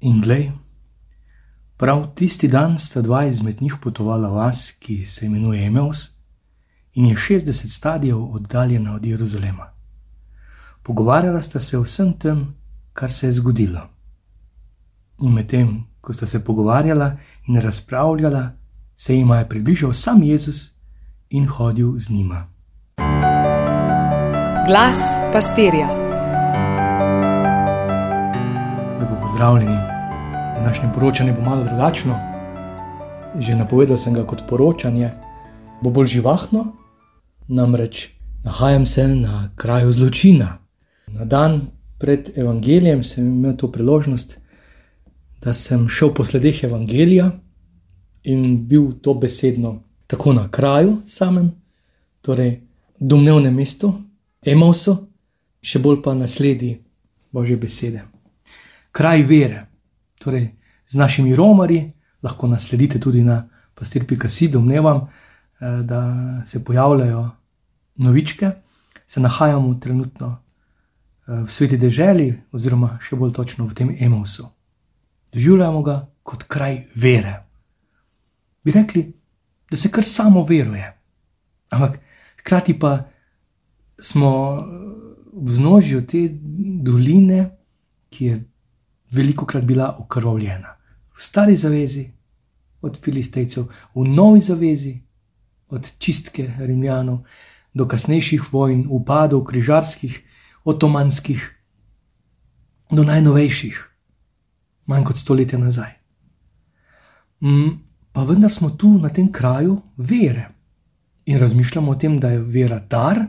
In glej, prav tisti dan sta dva izmed njih potovala v vas, ki se imenuje Emeus in je 60 stadijev oddaljena od Jeruzalema. Pogovarjala sta se o vsem tem, kar se je zgodilo. In medtem, ko sta se pogovarjala in razpravljala, se jim je približal sam Jezus in hodil z njima. Glas pastirja. Lepo pozdravljeni. Današnje poročanje bo malo drugačno. Že napovedal sem ga kot poročanje, bo bolj živahno, namreč nahajam se na kraju zločina. Na dan pred evangelijem sem imel to priložnost, da sem šel po sledeh evangelija in bil to besedno tako na kraju samem, torej domnevnem mestu, Emausu, še bolj pa na sledi Božje besede. Kraj vere, torej z našimi romarji, lahko nasledite tudi na pastir.si, domnevam, eh, da se pojavljajo novičke, se nahajamo trenutno eh, v sveti deželi, oziroma še bolj točno v tem Emausu. Doživljamo ga kot kraj vere. Bi rekli, da se kar samo veruje. Ampak hkrati pa smo eh, v znožju te doline, ki je veliko krat bila okrvavljena. V stari zavezi od filistejcev, v novi zavezi od čistke rimljanov, do kasnejših vojn, upadov, križarskih, otomanskih, do najnovejših, manj kot stoletja nazaj. Mm, pa vendar smo tu na tem kraju vere in razmišljamo o tem, da je vera dar,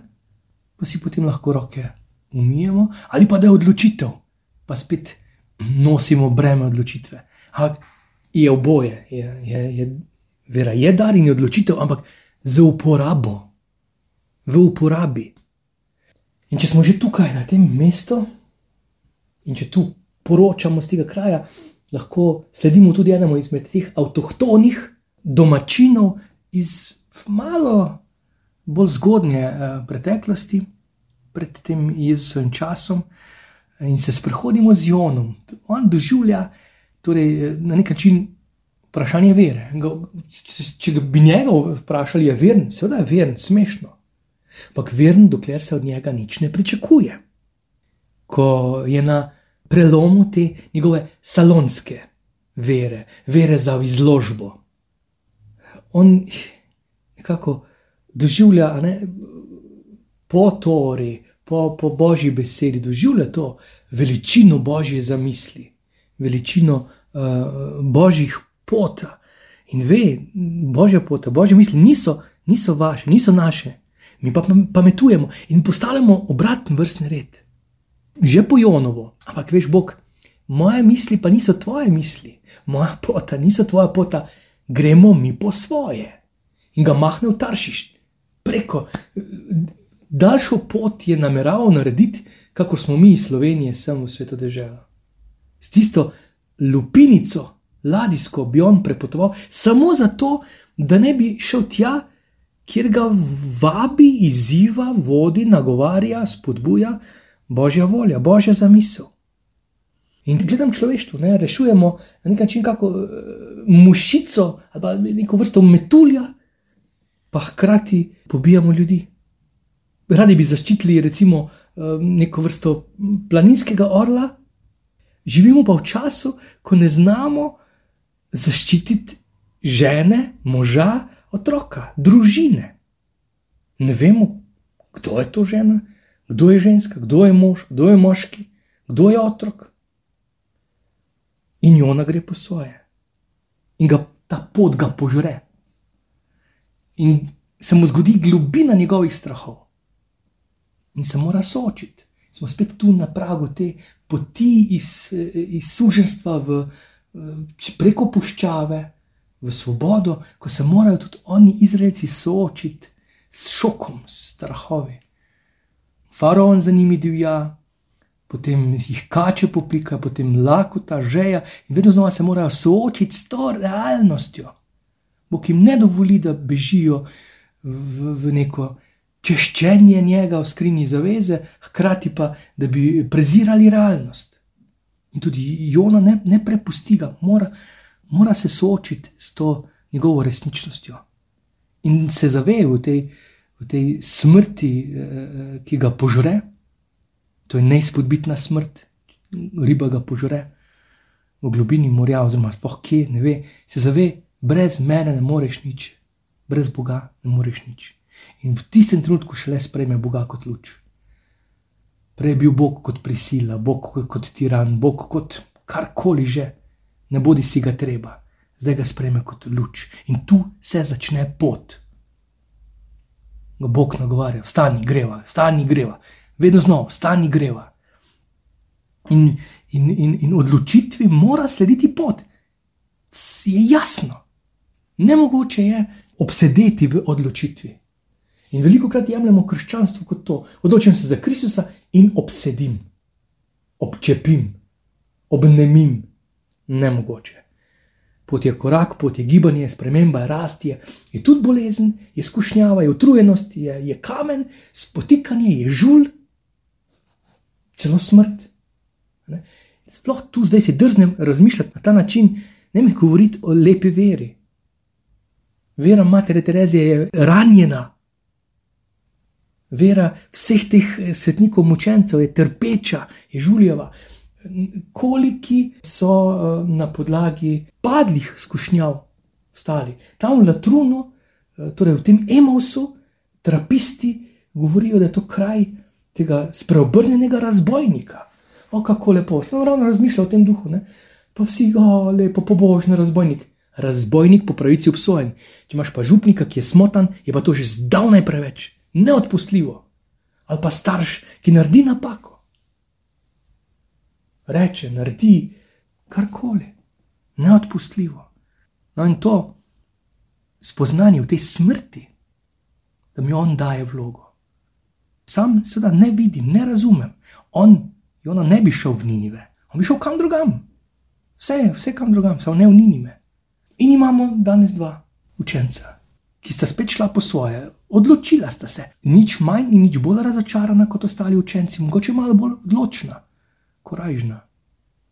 pa si potem lahko roke umijemo, ali pa da je odločitev, pa spet nosimo breme odločitve. Ampak je oboje, je, je, je, vera je dar in je odločitev, ampak za uporabo v uporabi. In če smo že tukaj na tem mestu, in če tu poročamo z tega kraja, lahko sledimo tudi enemu izmed teh avtohtonih domačinov iz malo bolj zgodnje eh, preteklosti, pred tem Jezusovim časom, in se sprehodimo z Jonom. On doživlja torej, na nek način. Vprašanje vere. Če bi njega vprašali, je veren, seveda je veren, smešno ampak veren, dokler se od njega nič ne pričakuje. Ko je na prelomu te njegove salonske vere, vere za izložbo, on nekako doživlja ne, po tori, po, po božji besedi, doživlja to veličino božje zamisli, veličino uh, božjih pota. In ve, božja pota, božje misli niso, niso vaše, niso naše, mi pa pametujemo in postavljamo obratni vrstni red. Že po Jonovo, ampak veš, Bog, moje misli pa niso tvoje misli, moja pota niso tvoja pota, gremo mi po svoje. In ga mahne v taršiš, preko. Daljšo pot je nameraval narediti, kako smo mi iz Slovenije, sem v svetu dežela. S tisto lupinico, ladijsko, bi on prepotoval, samo zato, da ne bi šel tja, kjer ga vabi, izziva, vodi, nagovarja, spodbuja božja volja, božja zamisel. In gledam človeštvo, ne, rešujemo na nek način kako uh, mušico ali neko vrsto metulja, pa hkrati pobijamo ljudi. Radi bi zaščitili, recimo, uh, neko vrsto planinskega orla, živimo pa v času, ko ne znamo zaščititi žene, moža, otroka, družine. Ne vemo, kdo je to žena, kdo je ženska, kdo je mož, kdo je moški, kdo je otrok. In ona gre po svoje. In ga ta pot ga požre. In se mu zgodi globina njegovih strahov. In se mora soočiti. Smo spet tu na pragu te poti iz, iz suženstva v, preko puščave, v svobodo, ko se morajo tudi oni, Izraelci, soočiti s šokom, s strahovi. Faraon za njimi divja, potem jih kače popika, potem lakota, žeja in vedno znova se morajo soočiti s to realnostjo. Bog jim ne dovoli, da bežijo v, v neko češčenje njega v skrinji zaveze, hkrati pa, da bi prezirali realnost. In tudi Jona ne, ne prepusti ga, mora, mora se soočiti s to njegovo resničnostjo in se zaveda v tej, v tej smrti, eh, ki ga požre. To je neizpodbitna smrt, riba ga požre v globini morja, oziroma spoh kje, ne ve, se zaveda, brez mene ne moreš nič, brez Boga ne moreš nič. In v tistem trenutku šele sprejme Boga kot luč. Prej je bil Bog kot prisila, Bog kot tiran, Bog kot karkoli že, ne bodi si ga treba, zdaj ga sprejme kot luč. In tu se začne pot. Ga Bog nagovarja, stani greva, stani greva, vedno znova, stani greva. In, in, in, in odločitvi mora slediti pot. Je jasno, ne mogoče je obsedeti v odločitvi. In veliko krat jemljemo krščanstvo kot to. Odločim se za Kristusa in obsedim, občepim, obnemim. Nemogoče. Pot je korak, pot je gibanje, sprememba, rast je, je tudi bolezen, je skušnjava, je utrujenost, je, je kamen, spotikanje, je žul, celo smrt. Ne? Sploh tu zdaj si drznem razmišljati na ta način, ne mi govoriti o lepi veri. Vera matere Terezije je ranjena, vera vseh teh eh, svetnikov, mučencev je trpeča, je žuljeva. Koliki so eh, na podlagi padlih skušnjav stali. Tam v Latrunu, eh, torej v tem Emausu, trapisti govorijo, da je to kraj tega spreobrnjenega razbojnika. O, kako lepo, sem ravno razmišljal o tem duhu. Ne? Pa vsi, o, lepo, pobožni razbojnik. Razbojnik po pravici obsojen. Če imaš pa župnika, ki je smotan, je pa to že zdavnaj preveč neodpustljivo, ali pa starš, ki naredi napako. Reče, naredi karkoli, neodpustljivo. No, in to spoznanje v tej smrti, da mi on daje vlogo. Sam seveda ne vidim, ne razumem. On, Jona, ne bi šel v Ninive, on bi šel kam drugam. Vse, vse kam drugam, samo ne v Ninive. In imamo danes dva učenca, ki sta spet šla po svoje, odločila sta se. Nič manj in nič bolj razočarana kot ostali učenci, mogoče malo bolj odločna, korajžna.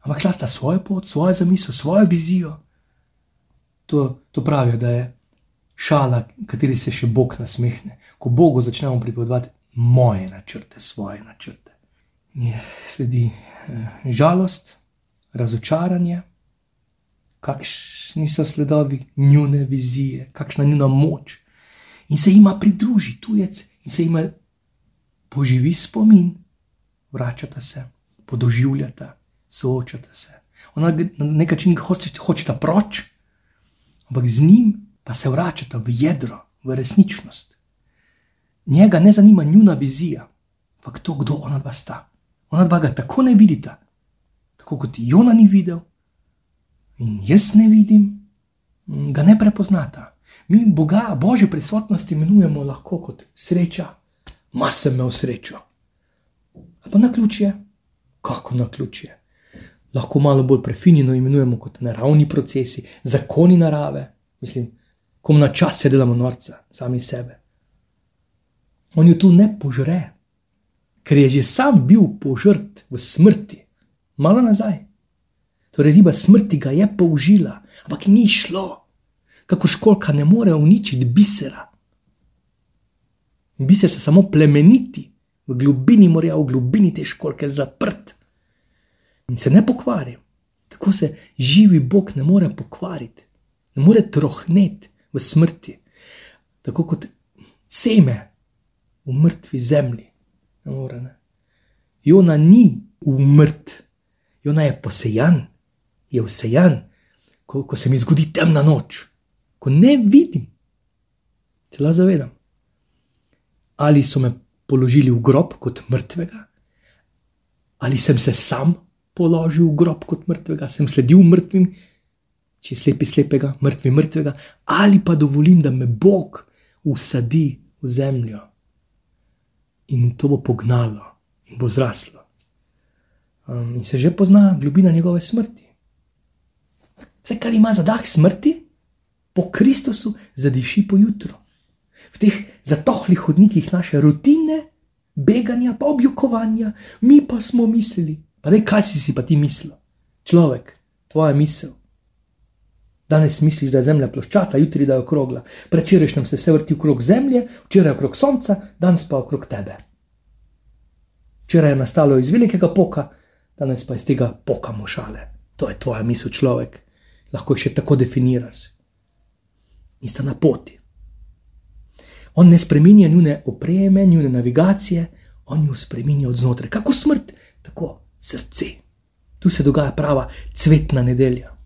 Ampak šla sta svojo pot, svojo zamisel, svojo vizijo. To, to pravijo, da je šala, kateri se še Bog nasmehne, ko Bogu začnemo pripovedovati moje načrte, svoje načrte. In sledi eh, žalost, razočaranje kakšni so sledovi njune vizije, kakšna je njuna moč. In se jima pridruži tujec in se jima poživi spomin, vračata se, podoživljata, soočata se. Ona na nek način hoče, hočeta proč, ampak z njim pa se vračata v jedro, v resničnost. Njega ne zanima njuna vizija, ampak to, kdo ona dva sta. Ona dva ga tako ne vidita, tako kot Jona ni videl, in jaz ne vidim, ga ne prepoznata. Mi Boga, Božjo prisotnost imenujemo lahko kot sreča, ma sem imel srečo. Ali pa na ključje, kako na ključje. Lahko malo bolj prefinjeno imenujemo kot naravni procesi, zakoni narave, mislim, ko na čas se delamo norca, sami sebe. On jo tu ne požre, ker je že sam bil požrt v smrti, malo nazaj. Torej, riba smrti ga je použila, ampak ni šlo, kako školka ne more uničiti bisera. Biser se samo plemeniti, v globini morja, v globini te školke zaprt in se ne pokvari. Tako se živi Bog ne more pokvariti, ne more trohneti v smrti, tako kot seme v mrtvi zemlji. Ne more, ne. Jona ni umrt, Jona je posejan je vsejan, ko, ko se mi zgodi temna noč, ko ne vidim, se la zavedam. Ali so me položili v grob kot mrtvega, ali sem se sam položil v grob kot mrtvega, sem sledil mrtvim, če slepi slepega, mrtvi mrtvega, ali pa dovolim, da me Bog usadi v zemljo in to bo pognalo in bo zraslo. Um, in se že pozna globina njegove smrti. Vse, kar ima zadah smrti, po Kristusu zadiši po jutru. V teh zatohlih hodnikih naše rutine, beganja, pa objokovanja, mi pa smo mislili, pa ne kaj si si pa ti mislil. človek, tvoja misel. Danes misliš, da je zemlja ploščata, jutri da je okrogla. Prečerajšnjem se vse vrti okrog zemlje, včeraj okrog sonca, danes pa okrog tebe. Včeraj je nastalo iz velikega poka, danes pa iz tega poka mošale. To je tvoja misel, človek. Lahko jih še tako definiraš. In sta na poti. On ne spremenja njune opreme, njune navigacije, on jo spremenja od znotraj. Kako smrt, tako srce. Tu se dogaja prava cvetna nedelja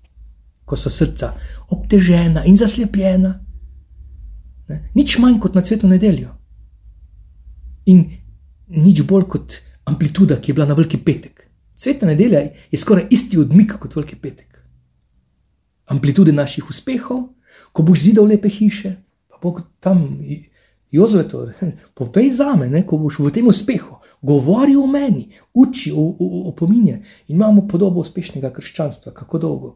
ko so srca obtežena in zaslepljena. Ne? Nič manj kot na cvetno nedeljo. In nič bolj kot amplituda, ki je bila na veliki petek. Cvetna nedelja je skoraj isti odmik kot veliki petek. Amplitude naših uspehov, ko boš zidal lepe hiše, pa bo tam Jozef, povej za me, ne? ko boš v tem uspehu. Govori o meni, uči, opominja. In imamo podobo uspešnega krščanstva, kako dolgo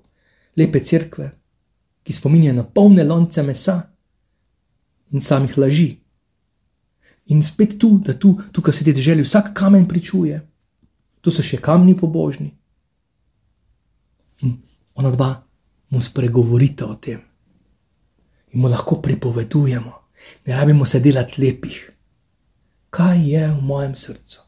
lepe crkve, ki spominjajo na polne lonce mesa in samih laži. In spet tu, da tu, tukaj se ti želi, vsak kamen pričuje, tu so še kamni pobožni. In ona dva mu spregovorita o tem in mu lahko pripovedujemo, ne rabimo se delati lepih. Kaj je v mojem srcu?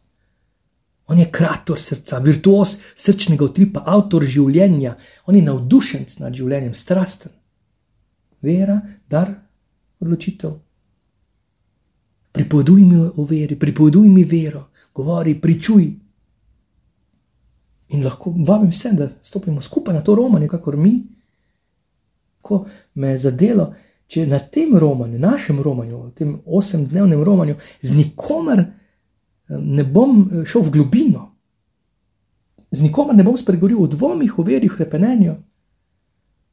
On je krator srca, virtuos srčnega utripa, avtor življenja, on je navdušen nad življenjem, strasten. Vera, dar, odločitev. Pripoveduj mi o veri, pripoveduj mi vero, govori, pričuj. In lahko vabim vse, da stopimo skupaj na to romanje, kakor mi. Ko me je zadelo, če na tem romanju, našem romanju, tem osemdnevnem romanju, z nikomer ne bom eh, šel v globino, z nikomer ne bom spregovoril o dvomih, o veri, o repenenju,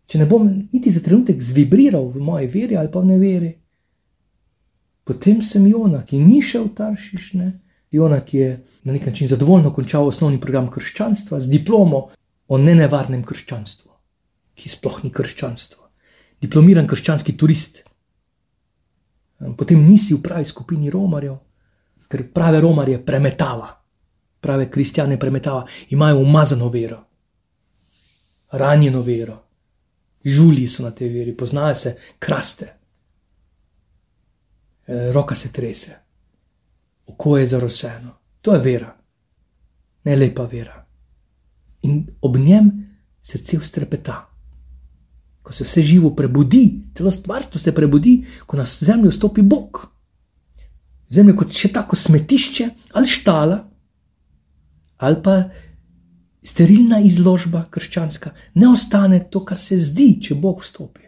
če ne bom niti za trenutek zvibriral v moji veri ali pa v neveri. Potem sem Jona, ki ni šel v Taršiš, ne? Jona, ki je na nek način zadovoljno končal osnovni program krščanstva z diplomo o nenevarnem krščanstvu, ki sploh ni krščanstvo. Diplomiran krščanski turist. Potem nisi v pravi skupini romarjev, ker prave romarje premetava, prave kristjane premetava, imajo umazano vero, ranjeno vero, žuli so na tej veri, poznajo se, kraste, e, roka se trese, oko je zaroseno. To je vera, ne lepa vera. In ob njem srce ustrepeta. Ko se vse živo prebudi, celo stvarstvo se prebudi, ko na zemljo stopi Bog. Zemljo kot še tako smetišče ali štala, ali pa sterilna izložba krščanska, ne ostane to, kar se zdi, če Bog vstopi.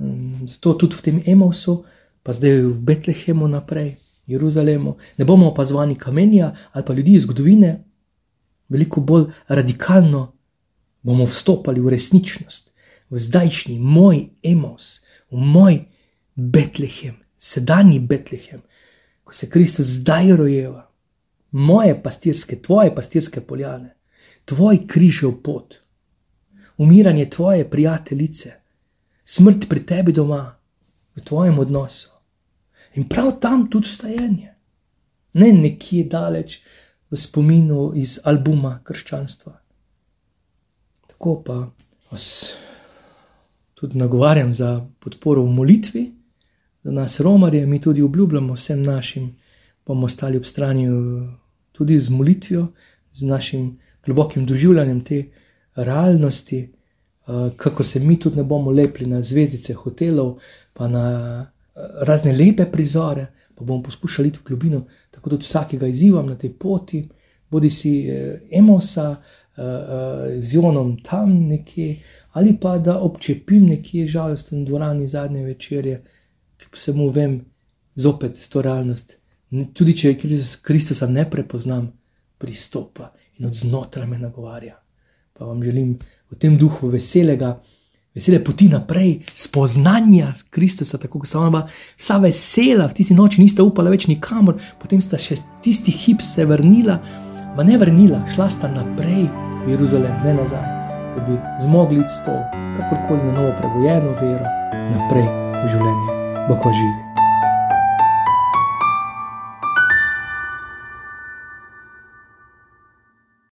Mm, zato tudi v tem Emausu, pa zdaj v Betlehemu naprej, Jeruzalemu, ne bomo opazovali kamenja ali pa ljudi iz zgodovine, veliko bolj radikalno bomo vstopali v resničnost, v zdajšnji moj Emaus, v moj Betlehem, sedanji Betlehem, ko se Kristus zdaj rojeva, moje pastirske, tvoje pastirske poljane, tvoj križev pot, umiranje tvoje prijateljice, smrt pri tebi doma, v tvojem odnosu. In prav tam tudi vstajanje, ne nekje daleč v spominu iz albuma krščanstva. Tako pa tudi nagovarjam za podporo v molitvi za nas, romarje, mi tudi obljubljamo vsem našim, bomo ostali ob strani tudi z molitvijo, z našim globokim doživljanjem te realnosti, kako se mi tudi ne bomo lepili na zvezdice hotelov, pa na razne lepe prizore, pa bomo poskušali iti v globino, tako da vsakega izzivam na tej poti, bodi si emosa. Z Jonom tam nekje, ali pa da občepim nekje žalosten dvorani zadnje večerje, kljub vsemu vem, zopet to realnost. Tudi če Kristusa ne prepoznam, pristopa in od znotraj me nagovarja. Pa vam želim v tem duhu veselega, vesele poti naprej, spoznanja Kristusa, tako kot so ona, vsa vesela, v tisti noči nista upala več nikamor, potem sta še tisti hip se vrnila, pa ne vrnila, šla sta naprej v Jeruzalem, ne nazaj, da bi zmogli s to, kakorkoli na novo prebojeno vero, naprej v življenje. Bog živi.